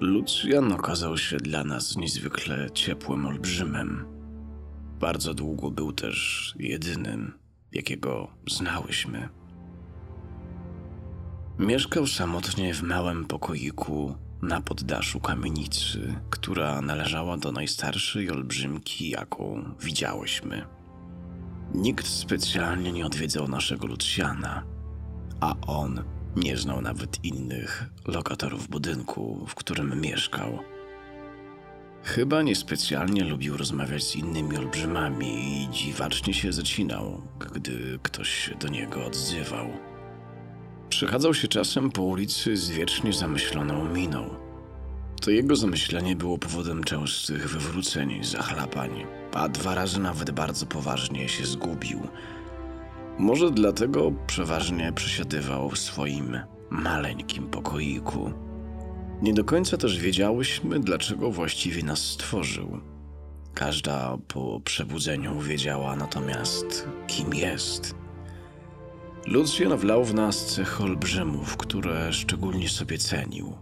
Lucjan okazał się dla nas niezwykle ciepłym olbrzymem. Bardzo długo był też jedynym, jakiego znałyśmy. Mieszkał samotnie w małym pokoiku na poddaszu kamienicy, która należała do najstarszej olbrzymki, jaką widziałyśmy. Nikt specjalnie nie odwiedzał naszego Lucjana, a on nie znał nawet innych lokatorów budynku, w którym mieszkał. Chyba niespecjalnie lubił rozmawiać z innymi olbrzymami i dziwacznie się zacinał, gdy ktoś się do niego odzywał. Przechadzał się czasem po ulicy z wiecznie zamyśloną miną. To jego zamyślenie było powodem częstych wywróceń, zachlapań, a dwa razy nawet bardzo poważnie się zgubił. Może dlatego przeważnie przesiadywał w swoim maleńkim pokoiku. Nie do końca też wiedziałyśmy, dlaczego właściwie nas stworzył. Każda po przebudzeniu wiedziała natomiast, kim jest. Lucjan wlał w nas cechy olbrzymów, które szczególnie sobie cenił.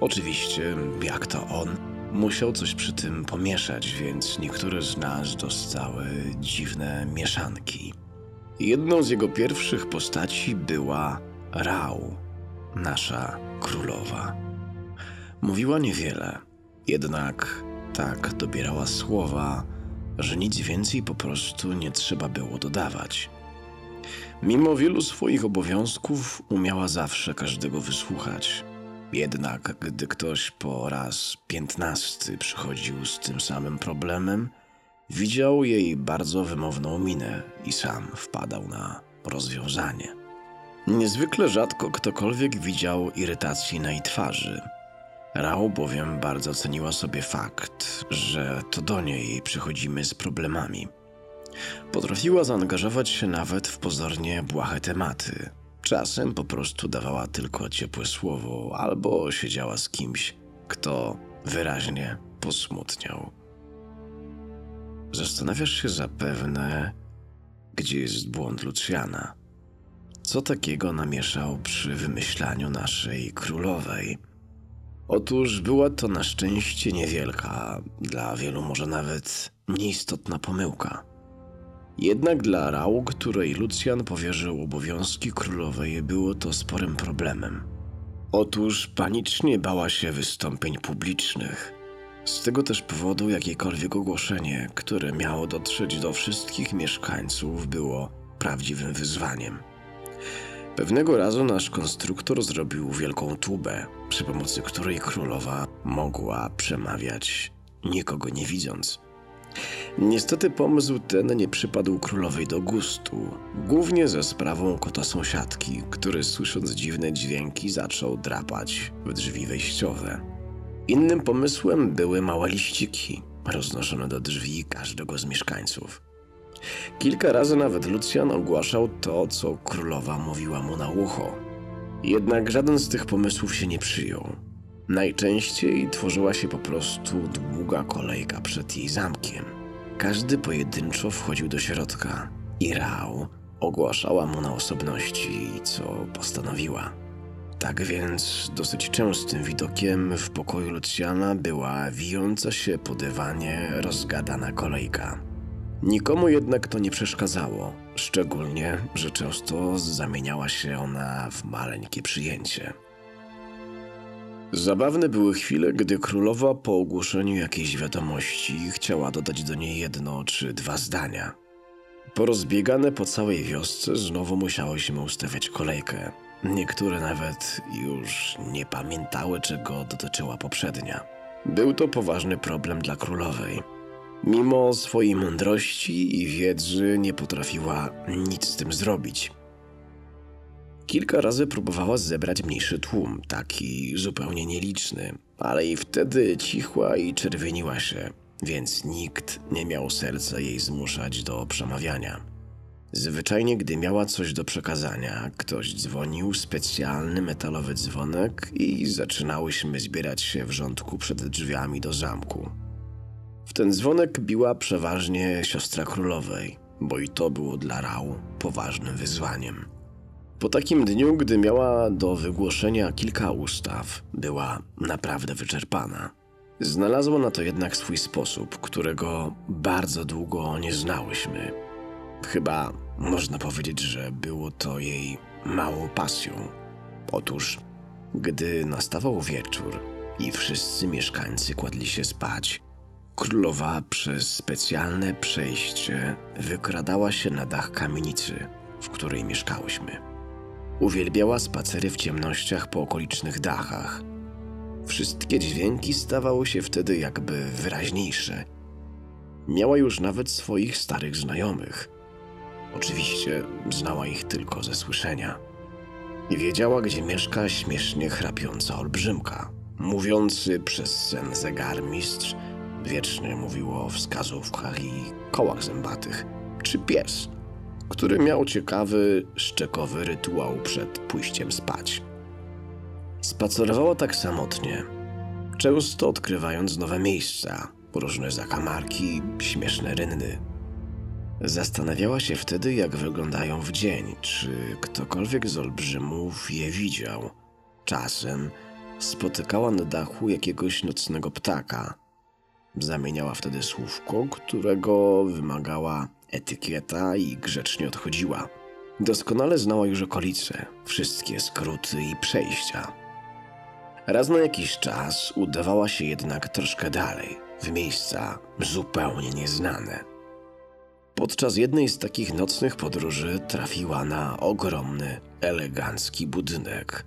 Oczywiście, jak to on, musiał coś przy tym pomieszać, więc niektóre z nas dostały dziwne mieszanki. Jedną z jego pierwszych postaci była Rau, nasza królowa. Mówiła niewiele, jednak tak dobierała słowa, że nic więcej po prostu nie trzeba było dodawać. Mimo wielu swoich obowiązków, umiała zawsze każdego wysłuchać. Jednak gdy ktoś po raz piętnasty przychodził z tym samym problemem, widział jej bardzo wymowną minę i sam wpadał na rozwiązanie. Niezwykle rzadko ktokolwiek widział irytacji na jej twarzy. Rao bowiem bardzo ceniła sobie fakt, że to do niej przychodzimy z problemami. Potrafiła zaangażować się nawet w pozornie błahe tematy. Czasem po prostu dawała tylko ciepłe słowo albo siedziała z kimś, kto wyraźnie posmutniał. Zastanawiasz się zapewne, gdzie jest błąd Lucjana. Co takiego namieszał przy wymyślaniu naszej królowej? Otóż była to na szczęście niewielka, dla wielu może nawet nieistotna pomyłka. Jednak dla Rał, której Lucjan powierzył obowiązki królowej, było to sporym problemem. Otóż panicznie bała się wystąpień publicznych. Z tego też powodu jakiekolwiek ogłoszenie, które miało dotrzeć do wszystkich mieszkańców, było prawdziwym wyzwaniem. Pewnego razu nasz konstruktor zrobił wielką tubę, przy pomocy której królowa mogła przemawiać, nikogo nie widząc. Niestety pomysł ten nie przypadł królowej do gustu, głównie ze sprawą kota sąsiadki, który słysząc dziwne dźwięki zaczął drapać w drzwi wejściowe. Innym pomysłem były małe liściki, roznoszone do drzwi każdego z mieszkańców. Kilka razy nawet Lucjan ogłaszał to, co królowa mówiła mu na ucho. Jednak żaden z tych pomysłów się nie przyjął. Najczęściej tworzyła się po prostu długa kolejka przed jej zamkiem. Każdy pojedynczo wchodził do środka i Rał ogłaszała mu na osobności, co postanowiła. Tak więc dosyć częstym widokiem w pokoju Lucjana była wijąca się po dywanie rozgadana kolejka. Nikomu jednak to nie przeszkadzało, szczególnie, że często zamieniała się ona w maleńkie przyjęcie. Zabawne były chwile, gdy królowa po ogłoszeniu jakiejś wiadomości chciała dodać do niej jedno czy dwa zdania. Porozbiegane po całej wiosce znowu musiałyśmy ustawiać kolejkę. Niektóre nawet już nie pamiętały, czego dotyczyła poprzednia. Był to poważny problem dla królowej. Mimo swojej mądrości i wiedzy nie potrafiła nic z tym zrobić. Kilka razy próbowała zebrać mniejszy tłum, taki zupełnie nieliczny, ale i wtedy cichła i czerwieniła się, więc nikt nie miał serca jej zmuszać do przemawiania. Zwyczajnie, gdy miała coś do przekazania, ktoś dzwonił specjalny metalowy dzwonek i zaczynałyśmy zbierać się w rządku przed drzwiami do zamku. W ten dzwonek biła przeważnie siostra królowej, bo i to było dla Rał poważnym wyzwaniem. Po takim dniu, gdy miała do wygłoszenia kilka ustaw, była naprawdę wyczerpana. Znalazła na to jednak swój sposób, którego bardzo długo nie znałyśmy. Chyba można powiedzieć, że było to jej małą pasją. Otóż, gdy nastawał wieczór i wszyscy mieszkańcy kładli się spać, królowa przez specjalne przejście wykradała się na dach kamienicy, w której mieszkałyśmy. Uwielbiała spacery w ciemnościach po okolicznych dachach. Wszystkie dźwięki stawały się wtedy jakby wyraźniejsze. Miała już nawet swoich starych znajomych. Oczywiście znała ich tylko ze słyszenia. I wiedziała, gdzie mieszka śmiesznie chrapiąca olbrzymka. Mówiący przez sen zegarmistrz wiecznie mówił o wskazówkach i kołach zębatych. Czy pies, który miał ciekawy, szczekowy rytuał przed pójściem spać. Spacerowała tak samotnie, często odkrywając nowe miejsca, różne zakamarki, śmieszne rynny. Zastanawiała się wtedy, jak wyglądają w dzień, czy ktokolwiek z olbrzymów je widział. Czasem spotykała na dachu jakiegoś nocnego ptaka. Zamieniała wtedy słówko, którego wymagała etykieta i grzecznie odchodziła. Doskonale znała już okolice, wszystkie skróty i przejścia. Raz na jakiś czas udawała się jednak troszkę dalej, w miejsca zupełnie nieznane. Podczas jednej z takich nocnych podróży trafiła na ogromny, elegancki budynek.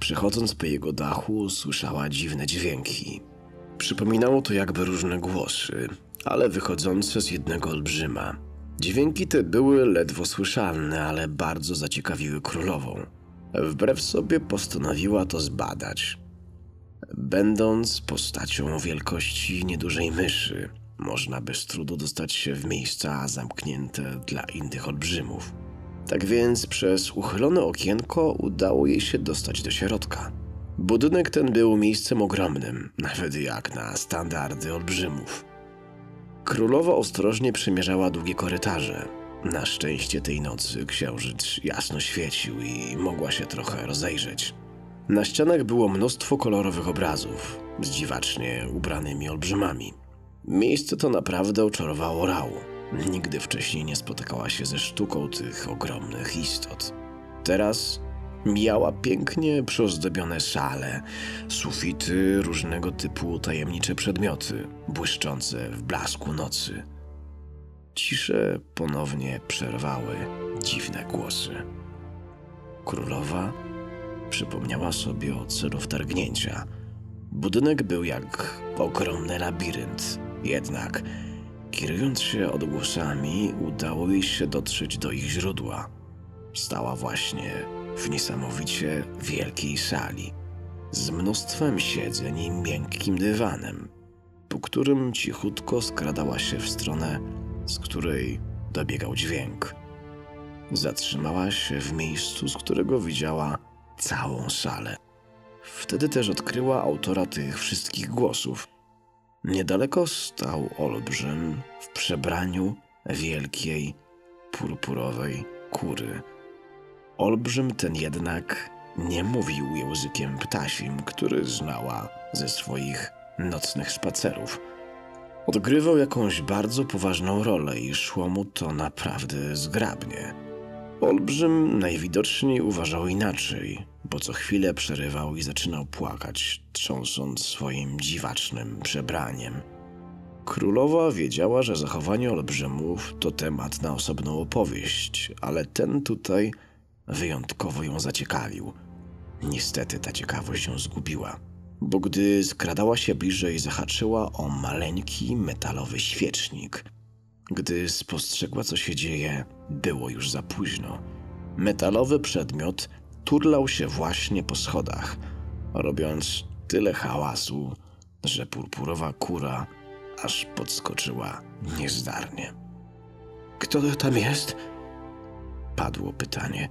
Przychodząc po jego dachu, słyszała dziwne dźwięki. Przypominało to jakby różne głosy, ale wychodzące z jednego olbrzyma. Dźwięki te były ledwo słyszalne, ale bardzo zaciekawiły królową. Wbrew sobie postanowiła to zbadać. Będąc postacią wielkości niedużej myszy, można bez trudu dostać się w miejsca zamknięte dla innych olbrzymów. Tak więc przez uchylone okienko udało jej się dostać do środka. Budynek ten był miejscem ogromnym, nawet jak na standardy olbrzymów. Królowa ostrożnie przemierzała długie korytarze. Na szczęście tej nocy księżyc jasno świecił i mogła się trochę rozejrzeć. Na ścianach było mnóstwo kolorowych obrazów z dziwacznie ubranymi olbrzymami. Miejsce to naprawdę oczarowało Rał. Nigdy wcześniej nie spotykała się ze sztuką tych ogromnych istot. Teraz Mijała pięknie przyozdobione sale, sufity, różnego typu tajemnicze przedmioty, błyszczące w blasku nocy. Ciszę ponownie przerwały dziwne głosy. Królowa przypomniała sobie o celu wtargnięcia. Budynek był jak ogromny labirynt, jednak kierując się odgłosami, udało jej się dotrzeć do ich źródła. Stała właśnie w niesamowicie wielkiej sali z mnóstwem siedzeń i miękkim dywanem, po którym cichutko skradała się w stronę, z której dobiegał dźwięk. Zatrzymała się w miejscu, z którego widziała całą salę. Wtedy też odkryła autora tych wszystkich głosów. Niedaleko stał olbrzym w przebraniu wielkiej, purpurowej kury Olbrzym ten jednak nie mówił językiem ptasim, który znała ze swoich nocnych spacerów. Odgrywał jakąś bardzo poważną rolę i szło mu to naprawdę zgrabnie. Olbrzym najwidoczniej uważał inaczej, bo co chwilę przerywał i zaczynał płakać, trząsąc swoim dziwacznym przebraniem. Królowa wiedziała, że zachowanie olbrzymów to temat na osobną opowieść, ale ten tutaj wyjątkowo ją zaciekawił. Niestety ta ciekawość się zgubiła, bo gdy skradała się bliżej, zahaczyła o maleńki metalowy świecznik. Gdy spostrzegła, co się dzieje, było już za późno. Metalowy przedmiot turlał się właśnie po schodach, robiąc tyle hałasu, że purpurowa kura aż podskoczyła niezdarnie. Kto tam jest? Padło pytanie.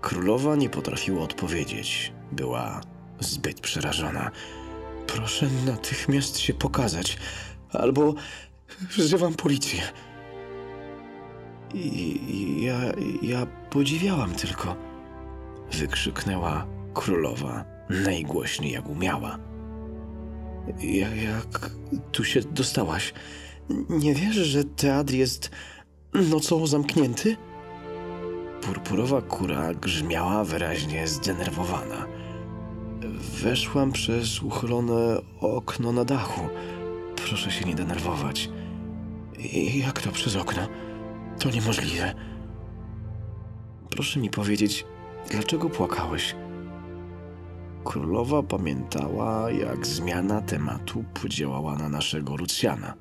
Królowa nie potrafiła odpowiedzieć. Była zbyt przerażona. Proszę natychmiast się pokazać, albo wzywam policję. Ja, ja podziwiałam tylko. Wykrzyknęła królowa najgłośniej jak umiała. Ja, jak tu się dostałaś? Nie wiesz, że teatr jest nocą zamknięty? Purpurowa kura grzmiała wyraźnie zdenerwowana. Weszłam przez uchylone okno na dachu. Proszę się nie denerwować. Jak to przez okno? To niemożliwe. Proszę mi powiedzieć, dlaczego płakałeś? Królowa pamiętała, jak zmiana tematu podziałała na naszego Lucjana.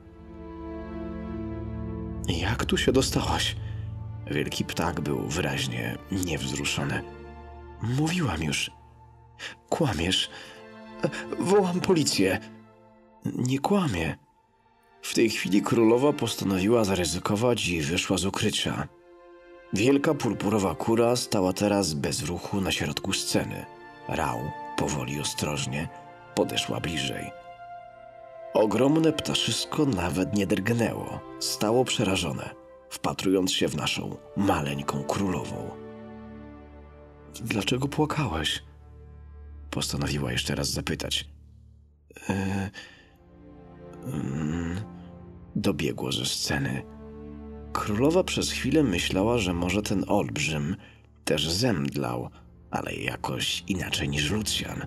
Jak tu się dostałaś? Wielki ptak był wyraźnie niewzruszony. Mówiłam już. Kłamiesz. Wołam policję. Nie kłamie. W tej chwili królowa postanowiła zaryzykować i wyszła z ukrycia. Wielka purpurowa kura stała teraz bez ruchu na środku sceny. Rał, powoli ostrożnie, podeszła bliżej. Ogromne ptaszysko nawet nie drgnęło. Stało przerażone, wpatrując się w naszą maleńką królową. Dlaczego płakałeś? Postanowiła jeszcze raz zapytać. E, mm, dobiegło ze sceny. Królowa przez chwilę myślała, że może ten olbrzym też zemdlał, ale jakoś inaczej niż Lucjan.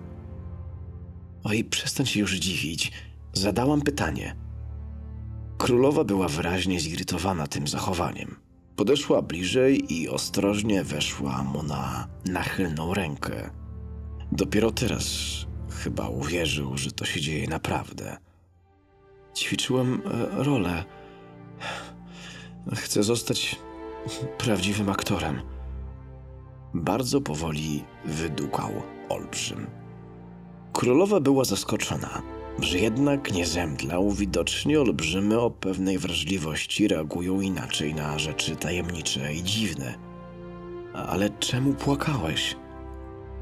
Oj, przestań się już dziwić. Zadałam pytanie. Królowa była wyraźnie zirytowana tym zachowaniem. Podeszła bliżej i ostrożnie weszła mu na nachylną rękę. Dopiero teraz chyba uwierzył, że to się dzieje naprawdę. Ćwiczyłem e, rolę. Chcę zostać prawdziwym aktorem. Bardzo powoli wydukał olbrzym. Królowa była zaskoczona, że jednak nie zemdlał. Widocznie olbrzymy o pewnej wrażliwości reagują inaczej na rzeczy tajemnicze i dziwne. Ale czemu płakałeś?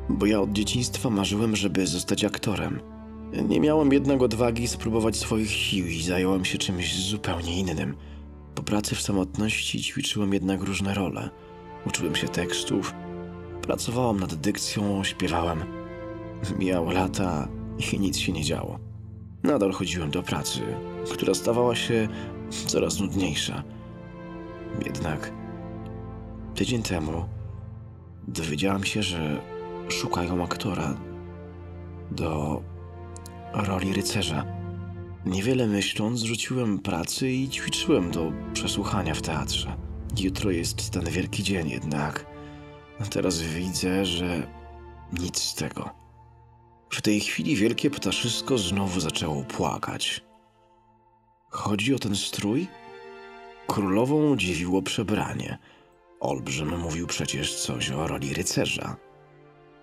Bo ja od dzieciństwa marzyłem, żeby zostać aktorem. Nie miałem jednak odwagi spróbować swoich sił i zająłem się czymś zupełnie innym. Po pracy w samotności ćwiczyłem jednak różne role. Uczyłem się tekstów, pracowałam nad dykcją, śpiewałem. Mijały lata i nic się nie działo. Nadal chodziłem do pracy, która stawała się coraz nudniejsza. Jednak tydzień temu dowiedziałam się, że szukają aktora do roli rycerza. Niewiele myśląc, rzuciłem pracy i ćwiczyłem do przesłuchania w teatrze. Jutro jest ten wielki dzień, jednak teraz widzę, że nic z tego. W tej chwili wielkie ptaszysko znowu zaczęło płakać. Chodzi o ten strój? Królową dziwiło przebranie. Olbrzym mówił przecież coś o roli rycerza.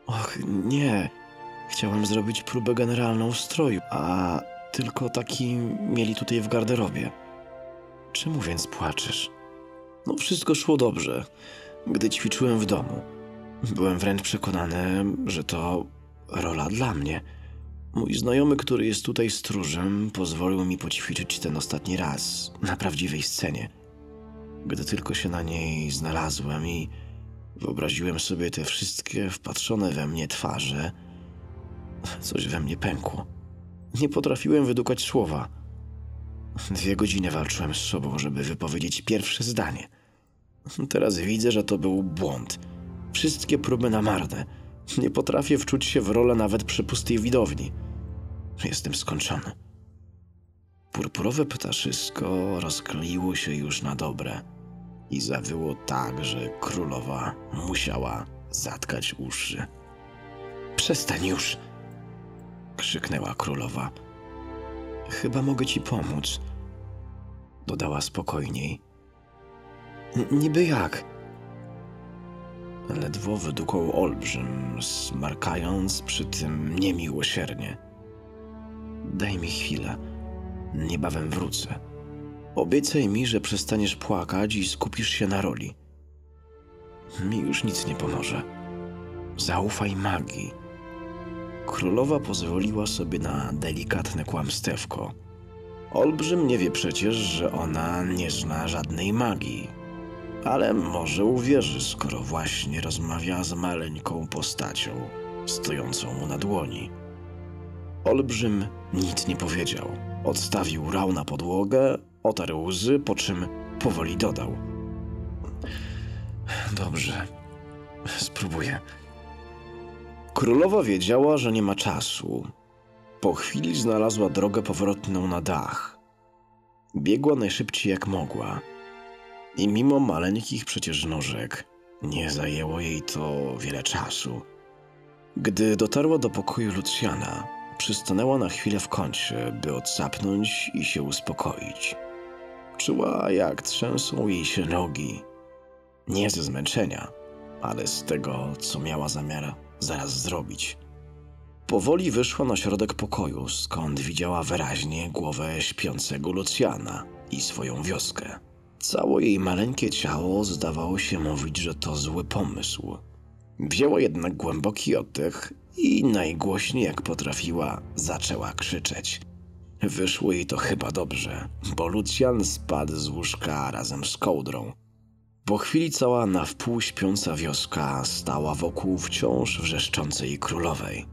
Och, nie. Chciałem zrobić próbę generalną stroju, a tylko taki mieli tutaj w garderobie. Czemu więc płaczesz? No, wszystko szło dobrze, gdy ćwiczyłem w domu. Byłem wręcz przekonany, że to rola dla mnie. Mój znajomy, który jest tutaj stróżem, pozwolił mi poćwiczyć ten ostatni raz na prawdziwej scenie. Gdy tylko się na niej znalazłem i wyobraziłem sobie te wszystkie wpatrzone we mnie twarze, coś we mnie pękło. Nie potrafiłem wydukać słowa. Dwie godziny walczyłem z sobą, żeby wypowiedzieć pierwsze zdanie. Teraz widzę, że to był błąd. Wszystkie próby na marne. Nie potrafię wczuć się w rolę nawet przy pustej widowni. Jestem skończony. Purpurowe ptaszysko rozkleiło się już na dobre i zawyło tak, że królowa musiała zatkać uszy. Przestań już! Krzyknęła królowa. Chyba mogę ci pomóc, dodała spokojniej. Niby jak? Ledwo wydukał olbrzym, smarkając przy tym niemiłosiernie. Daj mi chwilę, niebawem wrócę. Obiecaj mi, że przestaniesz płakać i skupisz się na roli. Mi już nic nie pomoże. Zaufaj magii. Królowa pozwoliła sobie na delikatne kłamstewko. Olbrzym nie wie przecież, że ona nie zna żadnej magii. ale może uwierzy, skoro właśnie rozmawia z maleńką postacią stojącą mu na dłoni. Olbrzym nic nie powiedział. Odstawił rał na podłogę, otarł łzy, po czym powoli dodał. Dobrze, spróbuję. Królowa wiedziała, że nie ma czasu. Po chwili znalazła drogę powrotną na dach. Biegła najszybciej jak mogła. I mimo maleńkich przecież nóżek, nie zajęło jej to wiele czasu. Gdy dotarła do pokoju Lucjana, przystanęła na chwilę w kącie, by odsapnąć i się uspokoić. Czuła, jak trzęsą jej się nogi. Nie ze zmęczenia, ale z tego, co miała zamiar zaraz zrobić. Powoli wyszła na środek pokoju, skąd widziała wyraźnie głowę śpiącego Lucjana i swoją wioskę. Całe jej maleńkie ciało zdawało się mówić, że to zły pomysł. Wzięła jednak głęboki oddech i najgłośniej jak potrafiła zaczęła krzyczeć. Wyszło jej to chyba dobrze, bo Lucjan spadł z łóżka razem z kołdrą. Po chwili cała na wpół śpiąca wioska stała wokół wciąż wrzeszczącej królowej.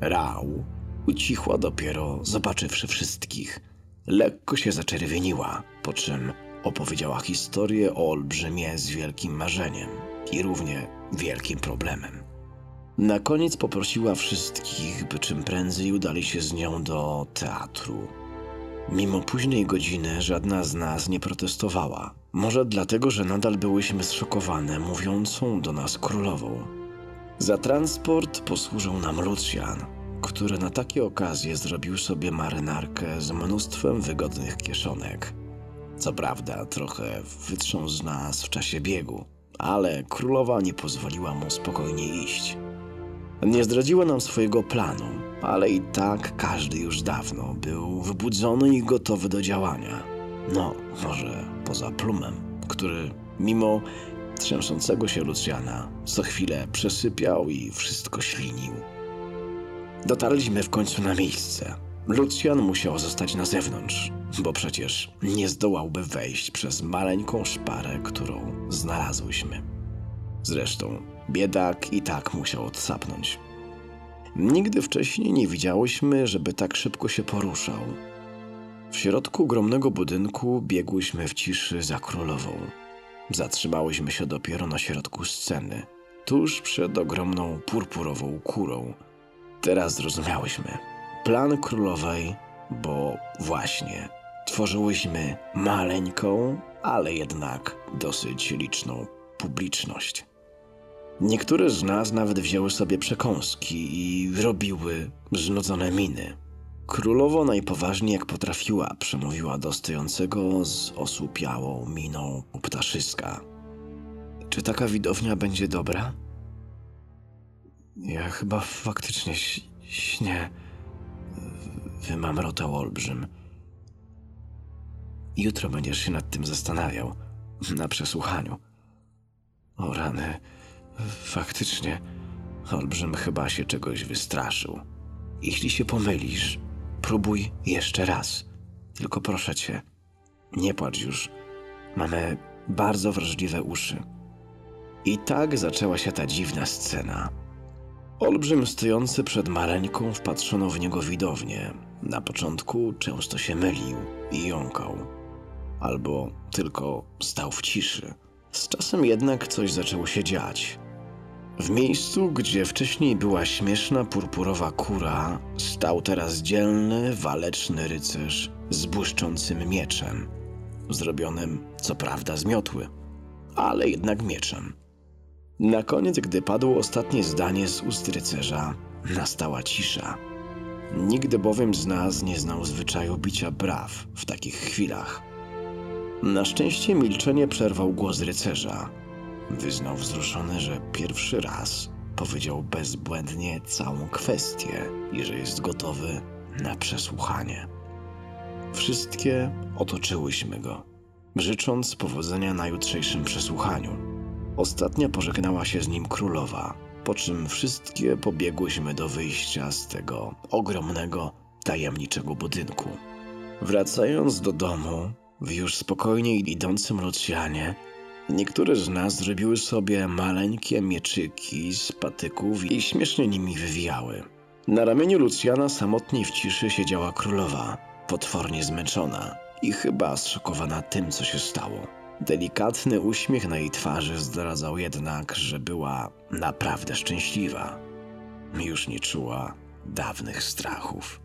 Rał ucichła dopiero, zobaczywszy wszystkich. Lekko się zaczerwieniła, po czym opowiedziała historię o olbrzymie z wielkim marzeniem i równie wielkim problemem. Na koniec poprosiła wszystkich, by czym prędzej udali się z nią do teatru. Mimo późnej godziny żadna z nas nie protestowała. Może dlatego, że nadal byłyśmy zszokowane mówiącą do nas królową. Za transport posłużył nam Lucjan, który na takie okazje zrobił sobie marynarkę z mnóstwem wygodnych kieszonek. Co prawda, trochę wytrząsł z nas w czasie biegu, ale królowa nie pozwoliła mu spokojnie iść. Nie zdradziła nam swojego planu, ale i tak każdy już dawno był wybudzony i gotowy do działania. No, może poza Plumem, który mimo trzęsącego się Lucjana co chwilę przesypiał i wszystko ślinił. Dotarliśmy w końcu na miejsce. Lucjan musiał zostać na zewnątrz, bo przecież nie zdołałby wejść przez maleńką szparę, którą znalazłyśmy. Zresztą biedak i tak musiał odsapnąć. Nigdy wcześniej nie widziałyśmy, żeby tak szybko się poruszał. W środku ogromnego budynku biegłyśmy w ciszy za królową. Zatrzymałyśmy się dopiero na środku sceny, tuż przed ogromną purpurową kurą. Teraz zrozumiałyśmy. Plan królowej, bo właśnie tworzyłyśmy maleńką, ale jednak dosyć liczną publiczność. Niektóre z nas nawet wzięły sobie przekąski i robiły znudzone miny. Królowo najpoważniej jak potrafiła przemówiła do stojącego z osłupiałą miną ptaszyska. Czy taka widownia będzie dobra? Ja chyba faktycznie śnię. Wymamrotał olbrzym. Jutro będziesz się nad tym zastanawiał. Na przesłuchaniu. O rany. Faktycznie. Olbrzym chyba się czegoś wystraszył. Jeśli się pomylisz, próbuj jeszcze raz. Tylko proszę cię, nie płacz już. Mamy bardzo wrażliwe uszy. I tak zaczęła się ta dziwna scena. Olbrzym stojący przed maleńką wpatrzono w niego widownię. Na początku często się mylił i jąkał. Albo tylko stał w ciszy. Z czasem jednak coś zaczęło się dziać. W miejscu, gdzie wcześniej była śmieszna purpurowa kura, stał teraz dzielny, waleczny rycerz z błyszczącym mieczem, zrobionym co prawda z miotły, ale jednak mieczem. Na koniec, gdy padło ostatnie zdanie z ust rycerza, nastała cisza. Nigdy bowiem z nas nie znał zwyczaju bicia braw w takich chwilach. Na szczęście milczenie przerwał głos rycerza. Wyznał wzruszony, że pierwszy raz powiedział bezbłędnie całą kwestię i że jest gotowy na przesłuchanie. Wszystkie otoczyłyśmy go, życząc powodzenia na jutrzejszym przesłuchaniu. Ostatnia pożegnała się z nim królowa, po czym wszystkie pobiegłyśmy do wyjścia z tego ogromnego, tajemniczego budynku. Wracając do domu, w już spokojnie idącym Lucjanie, Niektóre z nas zrobiły sobie maleńkie mieczyki z patyków i śmiesznie nimi wywijały. Na ramieniu Lucjana samotnie w ciszy siedziała królowa, potwornie zmęczona i chyba zszokowana tym, co się stało. Delikatny uśmiech na jej twarzy zdradzał jednak, że była naprawdę szczęśliwa. Już nie czuła dawnych strachów.